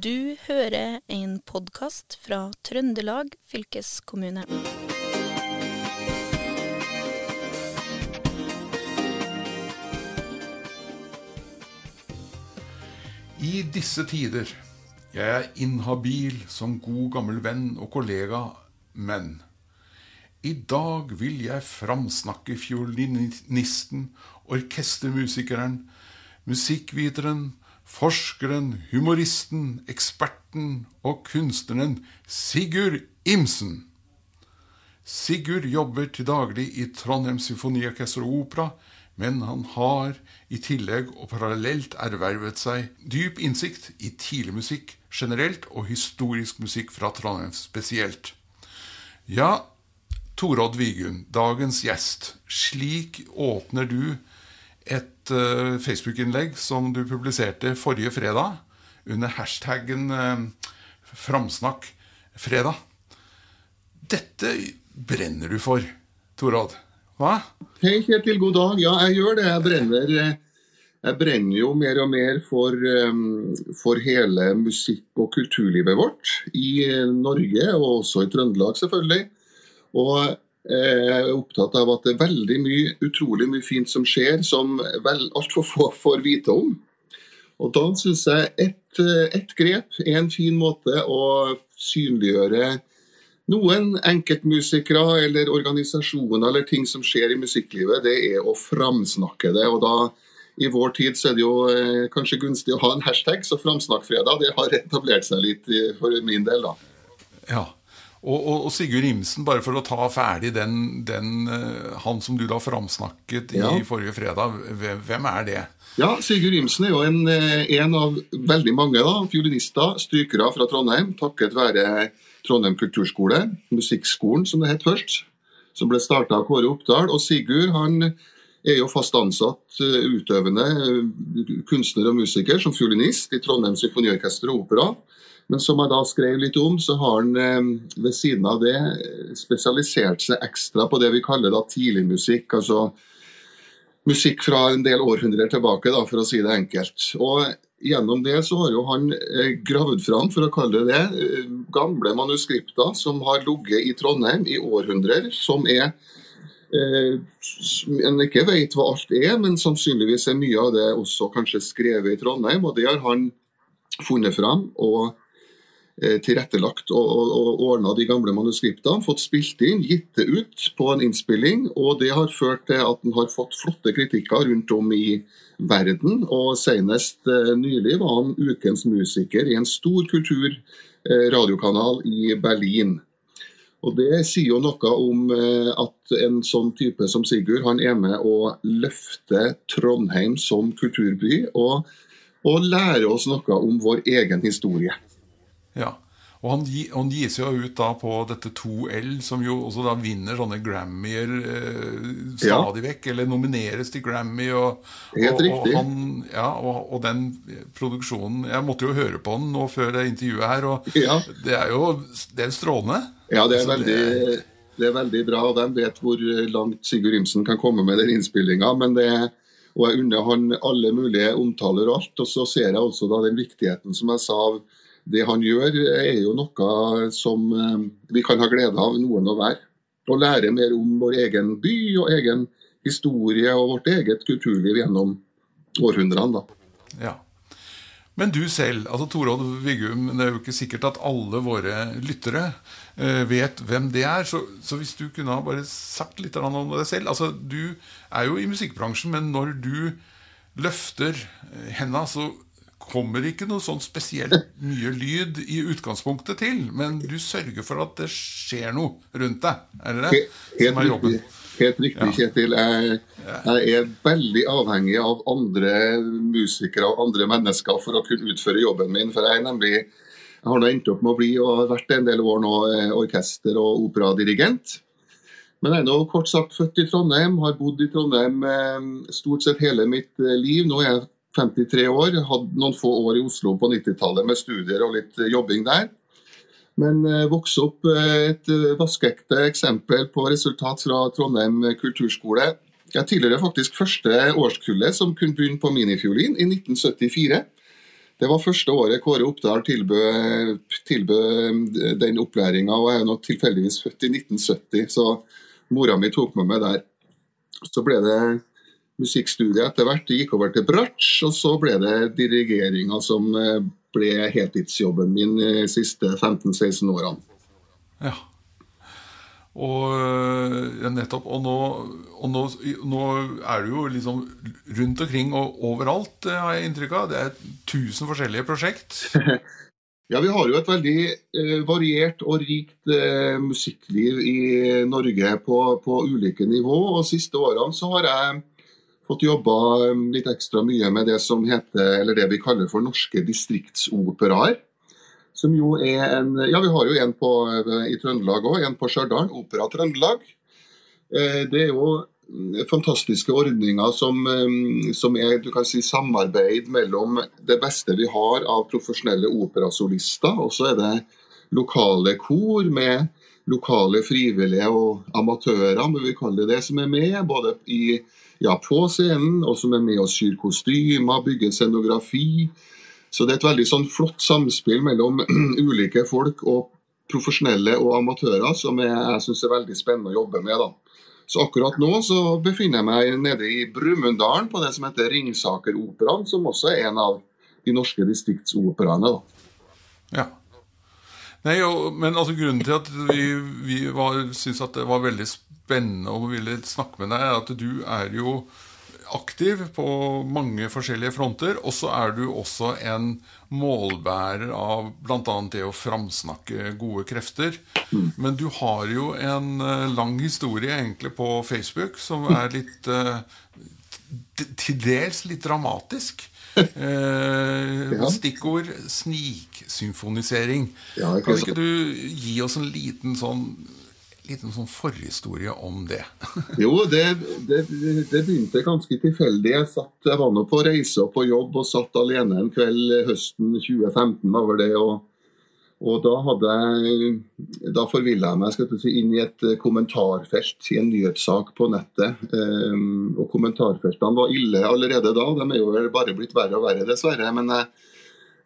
Du hører en podkast fra Trøndelag fylkeskommune. I disse tider jeg er inhabil som god gammel venn og kollega, men i dag vil jeg framsnakke fiolinisten, orkestermusikeren, musikkviteren, forskeren, humoristen, eksperten og kunstneren Sigurd Imsen. Sigurd jobber til daglig i Trondheim Symfoniorkester og Opera, men han har i tillegg og parallelt ervervet seg dyp innsikt i tidlig musikk generelt og historisk musikk fra Trondheim spesielt. Ja, Torodd Vigund, dagens gjest. Slik åpner du et uh, Facebook-innlegg som du publiserte forrige fredag under hashtaggen uh, 'Framsnakk fredag'. Dette brenner du for, Torodd. Hva? Hei, Kjetil. God dag. Ja, jeg gjør det. Jeg brenner, jeg brenner jo mer og mer for, for hele musikk- og kulturlivet vårt i Norge, og også i Trøndelag, selvfølgelig. Og er opptatt av at det er veldig mye, utrolig mye fint som skjer, som vel altfor få får vite om. Og da syns jeg ett et grep er en fin måte å synliggjøre noen enkeltmusikere eller organisasjoner eller ting som skjer i musikklivet, det er å framsnakke det. og da i vår tid så er det jo eh, kanskje gunstig å ha en hashtag, så Framsnakkfredag det har etablert seg litt for min del, da. Ja, og, og, og, Sigurd Imsen, bare for å ta ferdig den, den han som du da framsnakket i forrige fredag, hvem er det? Ja, Sigurd Imsen er jo en, en av veldig mange da, fiolinister, strykere fra Trondheim, takket være Trondheim kulturskole, musikkskolen som det het først, som ble starta av Kåre Oppdal. Og Sigurd han er jo fast ansatt utøvende kunstner og musiker som fiolinist i Trondheim Symfoniorkester og Opera. Men som jeg da skrev litt om, så har han ved siden av det spesialisert seg ekstra på det vi kaller da tidligmusikk. altså musikk fra en del århundrer tilbake, da, for å si det enkelt. Og Gjennom det så har jo han gravd fram, for å kalle det det, gamle manuskripter som har ligget i Trondheim i århundrer, som er eh, en ikke vet hva alt er, men sannsynligvis er mye av det også kanskje skrevet i Trondheim. og Det har han funnet fram og Eh, tilrettelagt og, og, og ordna de gamle manuskriptene, fått spilt inn, gitt det ut på en innspilling. Og det har ført til at den har fått flotte kritikker rundt om i verden. Og senest eh, nylig var han ukens musiker i en stor kulturradiokanal eh, i Berlin. Og Det sier jo noe om at en sånn type som Sigurd han er med å løfte Trondheim som kulturby, og, og lære oss noe om vår egen historie. Ja. Og han, han gis jo ut da på dette 2L, som jo også da vinner sånne Grammyer eh, stadig ja. vekk. Eller nomineres til Grammy. Og, Helt og. Og, han, ja, og, og, den produksjonen Jeg måtte jo høre på den nå før det intervjuet her, og ja. det er jo det er strålende. Ja, det er, altså, veldig, det... det er veldig bra. og De vet hvor langt Sigurd Imsen kan komme med den innspillinga. Og jeg unner han alle mulige omtaler og alt. Og så ser jeg også da den viktigheten som jeg sa av det han gjør, er jo noe som eh, vi kan ha glede av, noen og hver. Å lære mer om vår egen by og egen historie og vårt eget kulturliv gjennom århundrene. Ja. Men du selv, altså Torodd Vigum, det er jo ikke sikkert at alle våre lyttere uh, vet hvem det er. Så, så, hvis du kunne ha bare sagt litt om deg selv altså Du er jo i musikkbransjen, men når du løfter henda, så kommer ikke noe sånn spesielt mye lyd i utgangspunktet til, men du sørger for at det skjer noe rundt deg. Er det det? Helt, helt riktig, helt riktig ja. Kjetil. Jeg, jeg, er veldig avhengig av andre musikere og andre mennesker for å kunne utføre jobben min. For jeg er nemlig jeg har nå endt opp med å bli og har vært en del år nå eh, orkester- og operadirigent. Men jeg er nå kort sagt født i Trondheim, har bodd i Trondheim eh, stort sett hele mitt eh, liv. Nå er jeg 53 år. Hadde noen få år i Oslo på 90-tallet med studier og litt eh, jobbing der. Men eh, vokste opp eh, et vaskeekte eksempel på resultat fra Trondheim kulturskole. Jeg tilhører faktisk første årskullet som kunne begynne på minifiolin i 1974. Det var første året Kåre Oppdal tilbød, tilbød den opplæringa, og jeg er nok tilfeldigvis født i 1970, så mora mi tok med meg der. Så ble det musikkstudiet etter hvert. Det gikk over til bratsj, og så ble det dirigeringa som eh, ble heltidsjobben min de siste 15-16 årene. Ja. Og ja, nettopp. Og, nå, og nå, nå, er du jo liksom rundt omkring og overalt, har jeg inntrykk av. Det er tusen forskjellige prosjekt. ja, vi har jo et veldig eh, variert og rikt eh, musikkliv i Norge på, på, ulike nivå. Og siste årene så har jeg fått jobba litt ekstra mye med det som heter, eller det vi kaller for norske distriktsoperaer. Som jo er en Ja, vi har jo en på, i Trøndelag òg, en på Stjørdal. Opera Trøndelag. Eh, det er jo fantastiske ordninger som, eh, som, er du kan si, samarbeid mellom det beste vi har av profesjonelle operasolister, og så er det lokale kor med lokale frivillige og amatører, men vi kaller det det, som er med. Både i, ja, på scenen, og som er med og syr kostymer, bygger scenografi så det er et veldig sånn flott samspill mellom ulike folk og profesjonelle og amatører som jeg, jeg syns er veldig spennende å jobbe med. da. Så akkurat nå så befinner jeg meg nede i Brumunddalen på det som heter Ringsakeroperaen, som også er en av de norske distriktsoperaene. Ja. Nei, jo, men altså Grunnen til at vi, vi syntes at det var veldig spennende og ville snakke med deg, er at du er jo aktiv på mange forskjellige fronter. Og så er du også en målbærer av bl.a. det å framsnakke gode krefter. Men du har jo en eh, lang historie egentlig på Facebook som er litt eh, Til dels litt dramatisk. Eh, stikkord sniksymfonisering. kan ikke du gi oss en liten sånn liten sånn forhistorie om det? jo, det, det, det, begynte ganske tilfeldig. Jeg, satt, jeg var nå på reise og på jobb og satt alene en kveld høsten 2015. var det, og, og da hadde da forvilla jeg meg skal si, inn i et kommentarfelt i en nyhetssak på nettet. Um, og Kommentarfeltene var ille allerede da. De er jo bare blitt verre og verre, dessverre. men jeg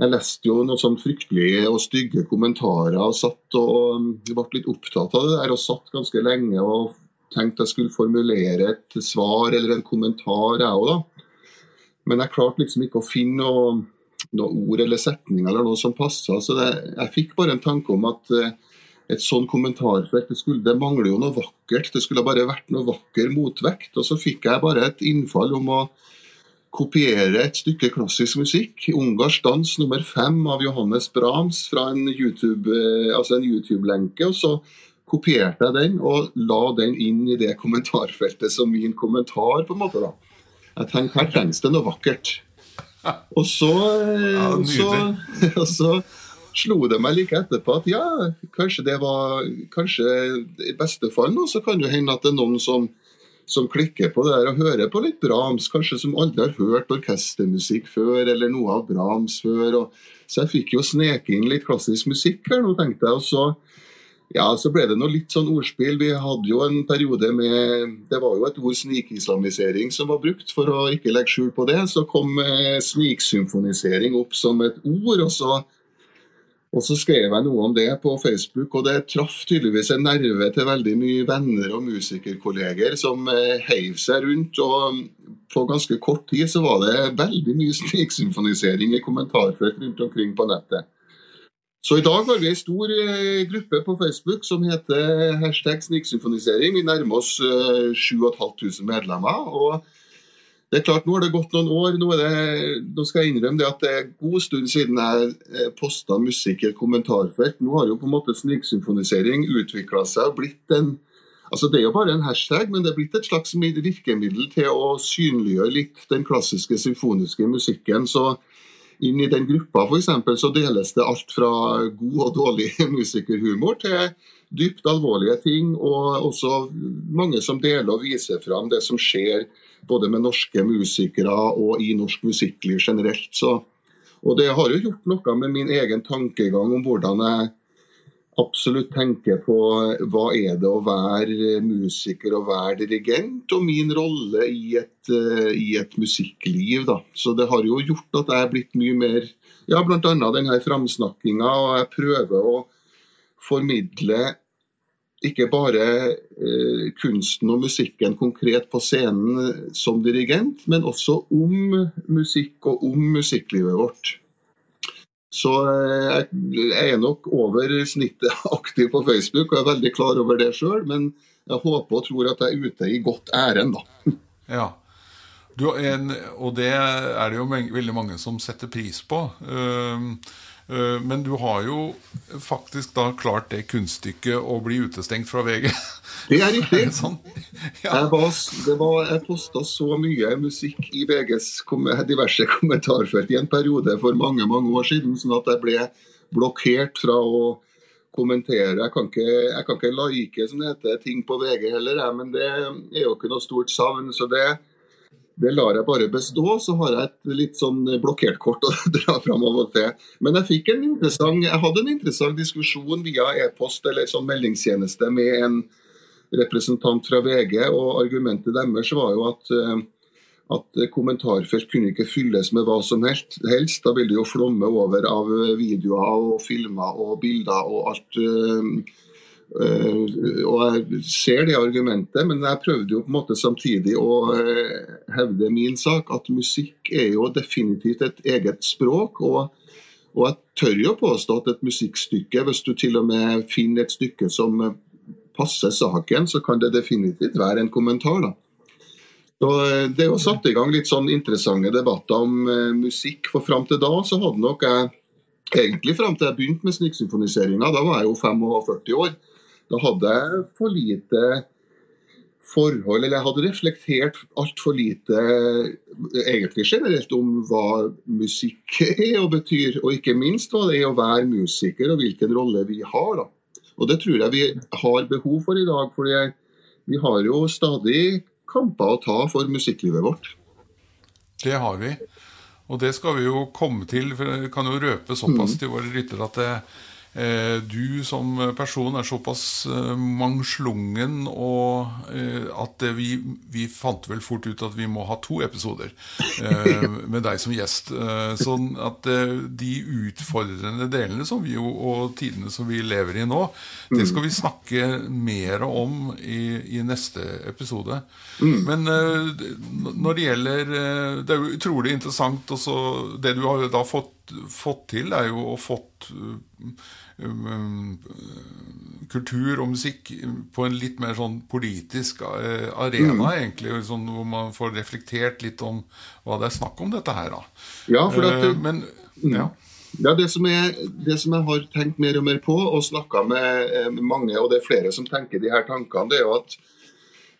jeg leste jo noen sånn fryktelige og stygge kommentarer og satt og um, ble litt opptatt av det der. Og satt ganske lenge og tenkte jeg skulle formulere et svar eller en kommentar, jeg òg, da. Men jeg klarte liksom ikke å finne noe, noe ord eller setning eller noe som passa. Så det, jeg fikk bare en tanke om at uh, et sånn kommentarfelt det, skulle, det mangler jo noe vakkert. Det skulle bare vært noe vakker motvekt. Og så fikk jeg bare et innfall om å kopiere et stykke klassisk musikk, 'Ungarsk dans nummer fem' av Johannes Brahms, fra en YouTube-lenke. Altså YouTube og så kopierte jeg den og la den inn i det kommentarfeltet som min kommentar. på en måte da. Jeg tenkte her trengs det noe vakkert. Og så, ja, så, og så slo det meg like etterpå at ja, kanskje det var Kanskje i beste fall nå så kan det hende at det er noen som som klikker på det der og hører på litt Brahms, kanskje som aldri har hørt orkestermusikk før, eller noe av Brahms før. Og, så jeg fikk jo sneke inn litt klassisk musikk her nå, tenkte jeg. og så ja, så ble det noe litt sånn ordspill. Vi hadde jo en periode med Det var jo et ord snikislamisering som var brukt, for å ikke legge skjul på det. Så kom eh, sniksymfonisering opp som et ord, og så og så skrev jeg noe om det på Facebook, og det traff tydeligvis en nerve til veldig mye venner og musikerkolleger som eh, heiv seg rundt. Og på ganske kort tid så var det veldig mye sniksymfonisering i kommentarfelt rundt omkring på nettet. Så i dag har vi en stor eh, gruppe på Facebook som heter hashtag sniksymfonisering. Vi nærmer oss 7500 eh, medlemmer. og det er klart, Nå har det gått noen år. Nå, det, nå skal jeg innrømme det at det er god stund siden jeg eh, posta musikk i et kommentarfelt. Nå har jo på en måte sniksymfonisering utvikla seg og blitt en altså Det er jo bare en hashtag, men det er blitt et slags virkemiddel til å synliggjøre litt den klassiske symfoniske musikken. Så inn i den gruppa for eksempel, så deles det alt fra god og dårlig musikerhumor til dypt alvorlige ting, og også mange som deler og viser fram det som skjer både med norske musikere og i norsk musikkliv generelt. Så, og det har jo gjort noe med min egen tankegang om hvordan jeg absolutt tenke på hva er det å være musiker og være dirigent, og min rolle i et, eh, i et musikkliv. Da. Så det har jo gjort at jeg er blitt mye mer Ja, bl.a. denne framsnakkinga, og jeg prøver å formidle ikke bare eh, kunsten og musikken konkret på scenen som dirigent, men også om musikk og om musikklivet vårt. Så eh, jeg er nok over snittet aktiv på Facebook, og er veldig klar over det sjøl. Men jeg håper og tror at jeg er ute i godt ærend, da. Ja. En, og det er det jo veldig mange som setter pris på. Uh, men du har jo faktisk da klart det kunststykket å bli utestengt fra VG. Det er riktig. sånn? ja. Jeg, var, var, jeg posta så mye musikk i VGs diverse kommentarfelt i en periode for mange mange år siden, sånn at jeg ble blokkert fra å kommentere. Jeg kan ikke, jeg kan ikke like som det heter, ting på VG heller, men det er jo ikke noe stort savn. så det det lar jeg bare bestå, så har jeg et litt sånn blokkert kort å dra fram av og til. Men jeg fikk en interessant, jeg hadde en interessant diskusjon via e-post eller sånn meldingstjeneste med en representant fra VG, og argumentet deres var jo at, eh, at kommentarfelt kunne ikke fylles med hva som helst. Da ville det jo flomme over av videoer og filmer og bilder og alt eh, og Jeg ser det argumentet, men jeg prøvde jo på en måte samtidig å uh, hevde min sak. At musikk er jo definitivt et eget språk. Og, og, jeg tør jo påstå at et musikkstykke, hvis du til og med finner et stykke som passer saken, så kan det definitivt være en kommentar. da. Så uh, Det er jo satt i gang litt sånn interessante debatter om musikk. For fram til da så hadde nok jeg egentlig fram til jeg begynte med sniksymfoniseringa, da var jeg jo 45 år. Da hadde jeg for lite forhold, eller jeg hadde reflektert altfor lite egentlig generelt om hva musikk er og betyr, og ikke minst hva det er å være musiker og hvilken rolle vi har. da. Og Det tror jeg vi har behov for i dag, for vi har jo stadig kamper å ta for musikklivet vårt. Det har vi. Og det skal vi jo komme til. for Jeg kan jo røpe såpass mm. til våre lyttere at det, du som person er såpass eh, mangslungen og eh, at vi, vi, fant vel fort ut at vi må ha to episoder med deg som gjest. Sånn at de utfordrende delene som vi jo, og tidene som vi lever i nå, det skal vi snakke mer om i, i neste episode. Mm. Men når det gjelder Det er jo utrolig interessant også, Det du har da fått, fått til, er jo å fått Um, um, kultur og musikk på en litt mer sånn politisk eh, arena, mm. egentlig, sånn, hvor man får reflektert litt om hva det er snakk om, dette her. Da. Ja, for at, uh, men, mm. ja. Ja, det som, jeg, det som, jeg, har tenkt mer og mer på, og snakka med, med mange, og det er flere som tenker de her tankene, det er jo at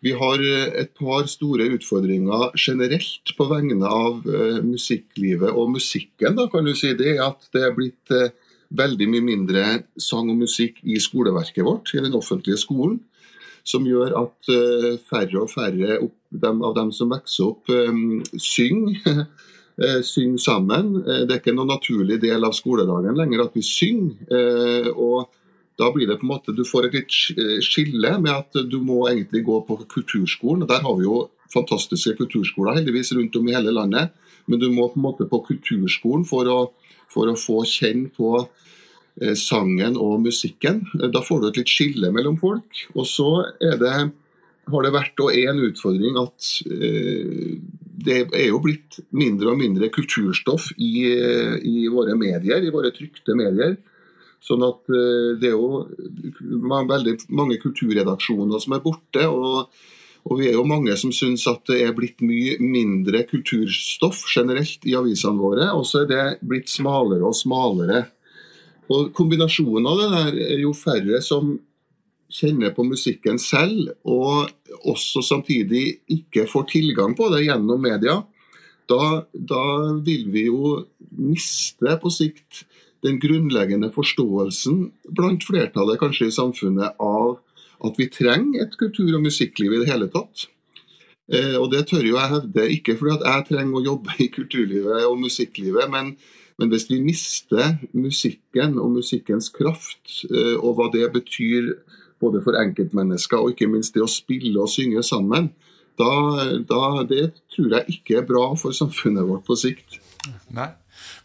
vi har et par store utfordringer generelt på vegne av uh, musikklivet og musikken. da kan du si Det at det er blitt uh, veldig mye mindre sang og musikk i skoleverket vårt, i den offentlige skolen. Som gjør at færre og færre av dem som vokser opp, synger. uh, sammen. Det er ikke noen naturlig del av skoledagen lenger at vi synger. og da blir det på en måte, Du får et litt skille med at du må egentlig gå på kulturskolen. Der har vi jo fantastiske kulturskoler heldigvis rundt om i hele landet. Men du må på en måte på kulturskolen for å, for å få kjenne på Eh, sangen og musikken. Eh, da får du et litt skille mellom folk. Og så det, har det vært og er en utfordring at eh, det er jo blitt mindre og mindre kulturstoff i, i våre medier, i våre trykte medier. Sånn at det er jo veldig mange kulturredaksjoner som er borte. og og vi er jo mange som syns at det er blitt mye mindre kulturstoff generelt i avisene våre. Og så er det blitt smalere og smalere og Kombinasjonen av det der er jo færre som kjenner på musikken selv, og også samtidig ikke får tilgang på det gjennom media, da, da vil vi jo miste på sikt den grunnleggende forståelsen blant flertallet kanskje i samfunnet av at vi trenger et kultur- og musikkliv i det hele tatt. Eh, og det tør jo jeg hevde, ikke fordi at jeg trenger å jobbe i kulturlivet og musikklivet, men Men hvis vi mister musikken og musikkens kraft, eh, og hva det betyr både for enkeltmennesker og ikke minst det å spille og synge sammen, da, da det tror jeg ikke er bra for samfunnet vårt på sikt. Nei.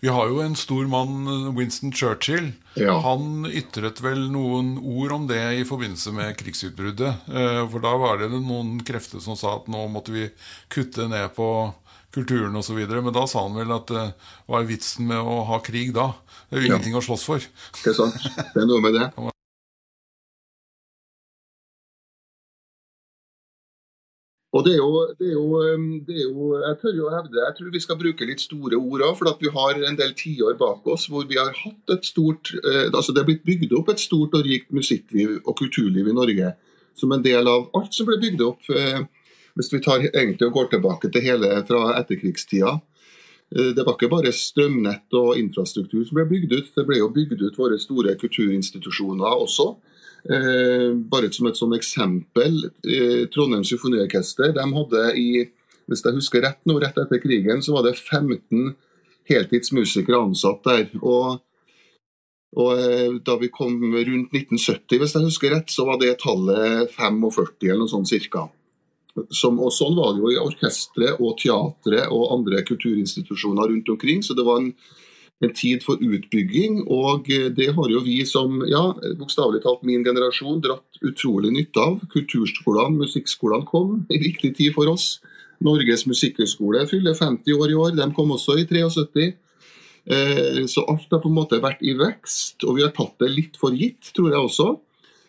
Vi har jo en stor mann, Winston Churchill. Ja. Han ytret vel noen ord om det i forbindelse med krigsutbruddet. Eh, For da var det noen krefter som sa at nå måtte vi kutte ned på kulturen osv. Men da sa han vel at det var vitsen med å ha krig da. Det er jo Ja. ingenting å slåss for. Det er sant? Det er noe med det. Og det er, jo, det, er jo, det er jo Jeg tør jo hevde Jeg tror vi skal bruke litt store ord òg, for vi har en del tiår bak oss hvor vi har hatt et stort eh, altså Det er blitt bygd opp et stort og rikt musikkliv og kulturliv i Norge som en del av alt som ble bygd opp. eh, Hvis vi tar egentlig og går tilbake til hele fra etterkrigstida. Eh, Det var ikke bare strømnett og infrastruktur som ble bygd ut, det ble jo bygd ut våre store kulturinstitusjoner også. Eh, bare som et sånn eksempel, eh, Trondheim Symfoniorkester de hadde i hvis jeg husker rett nå, rett etter krigen, så var det 15 heltidsmusikere ansatt der. Og, og eh, da vi kom rundt 1970, hvis jeg husker rett, så var det tallet 45 eller noe sånt cirka. Som, og sånn var det jo i orkestre og teatre og andre kulturinstitusjoner rundt omkring. Så det var en, en tid for utbygging, og eh, det har jo vi som, ja, bokstavelig talt min generasjon, dratt utrolig nytte av. Kulturskolene, musikkskolene kom i riktig tid for oss. Norges musikkhøgskole fyller 50 år i år, de kom også i 73. Eh, Så alt har på en måte vært i vekst, og vi har tatt det litt for gitt, tror jeg også.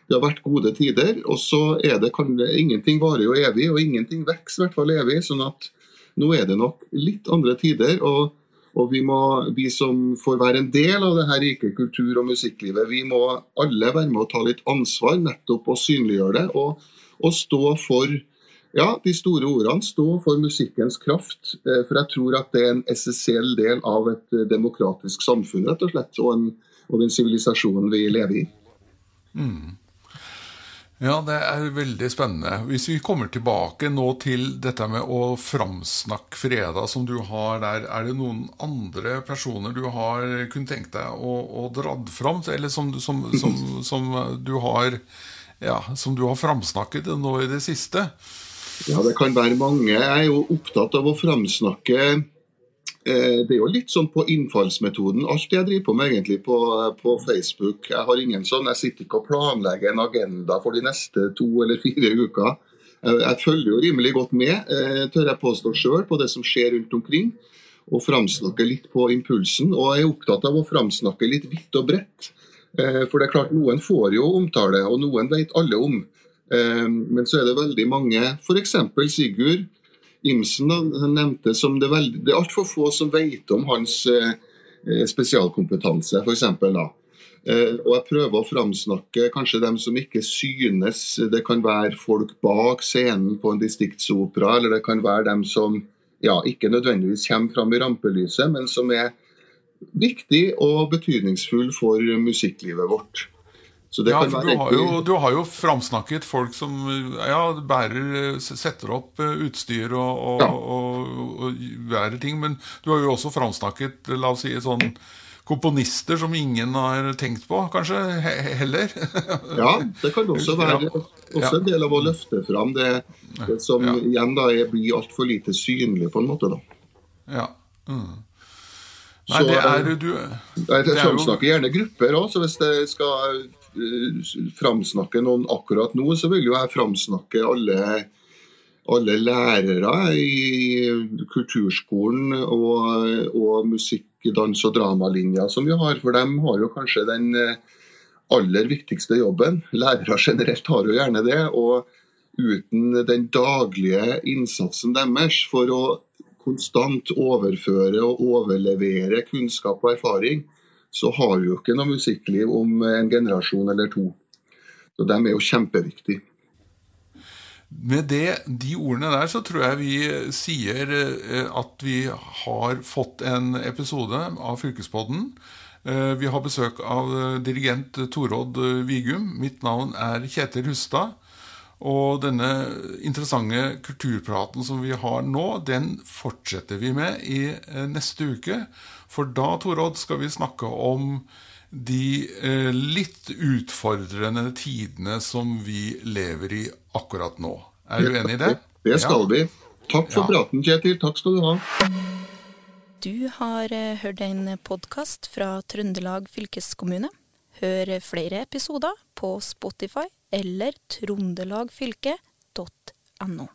Det har vært gode tider, og så er det kan, ingenting varer jo evig, og ingenting vokser i hvert fall evig. sånn at nå er det nok litt andre tider. og, og vi, må, vi som får være en del av det her rike kultur- og musikklivet, vi må alle være med å ta litt ansvar nettopp og synliggjøre det. Og, og stå for ja, de store ordene. Stå for musikkens kraft. eh, For jeg tror at det er en essensiell del av et eh, demokratisk samfunn, rett og slett. Og, en, og den sivilisasjonen vi lever i. Ja, det er veldig spennende. Hvis vi kommer tilbake nå til dette med å framsnakke fredag som du har der, er det noen andre personer du har kunnet tenkt deg å, å dratt fram, eller som, som, som, som du har ja, som du har framsnakket nå i det siste? Ja, det kan være mange. Jeg er jo opptatt av å framsnakke Det er jo litt sånn på innfallsmetoden. Alt jeg driver på med egentlig på, på Facebook. Jeg har ingen sånn, jeg sitter ikke og planlegger en agenda for de neste to eller fire uker. Jeg, jeg følger jo rimelig godt med, eh, tør jeg påstå sjøl, på det som skjer rundt omkring. Og framsnakker litt på impulsen. Og jeg er opptatt av å framsnakke litt vidt og bredt. Eh, For det er klart, noen får jo omtale, og noen vet alle om. Eh, Men så er det veldig mange, f.eks. Sigurd Imsen nevnte som det, er det er altfor få som vet om hans eh, eh, spesialkompetanse, f.eks. Eh, og jeg prøver å framsnakke kanskje dem som ikke synes. Det kan være folk bak scenen på en distriktsopera, eller det kan være dem som ja, ikke nødvendigvis kommer fram i rampelyset, men som er viktig og betydningsfull for musikklivet vårt. Så det Ja, kan for du har, jo, du har jo framsnakket folk som ja, bærer, setter opp eh, utstyr og, og, Ja. og, og bærer ting, men du har jo også framsnakket la oss si, sånn komponister som ingen har tenkt på, kanskje, he heller. Ja, det kan også være også en del av å løfte fram det, det som igjen da er, blir altfor lite synlig, på en måte. da. ja. Mm. Nei, det er eh, du Jeg Det er jo- framsnakker gjerne grupper òg, så hvis det skal eh, framsnakke noen akkurat nå, så vil jo jeg framsnakke alle, alle lærere i kulturskolen og, og musikk-, dans- og dramalinja som vi har. For dem har jo kanskje den eh, aller viktigste jobben. Lærere generelt har jo gjerne det. Og uten den daglige innsatsen deres for å konstant overføre og overlevere kunnskap og erfaring, så har vi jo ikke noe musikkliv om en generasjon eller to. Så de er jo kjempeviktige. Med det, de ordene der så tror jeg vi sier eh, at vi har fått en episode av Fylkespodden. Eh, Vi har besøk av eh, dirigent Torodd Vigum. Mitt navn er Kjetil Hustad. Og denne interessante kulturpraten som vi har nå, den fortsetter vi med i eh, neste uke. For da, Torodd, skal vi snakke om de eh, litt utfordrende tidene som vi lever i akkurat nå. Er du enig i det? Det skal vi. Takk for Ja. praten, Kjetil. Takk skal du ha. Du har eh, hørt en podkast fra Trøndelag fylkeskommune. Hør flere episoder på Spotify eller trondelagfylket.no.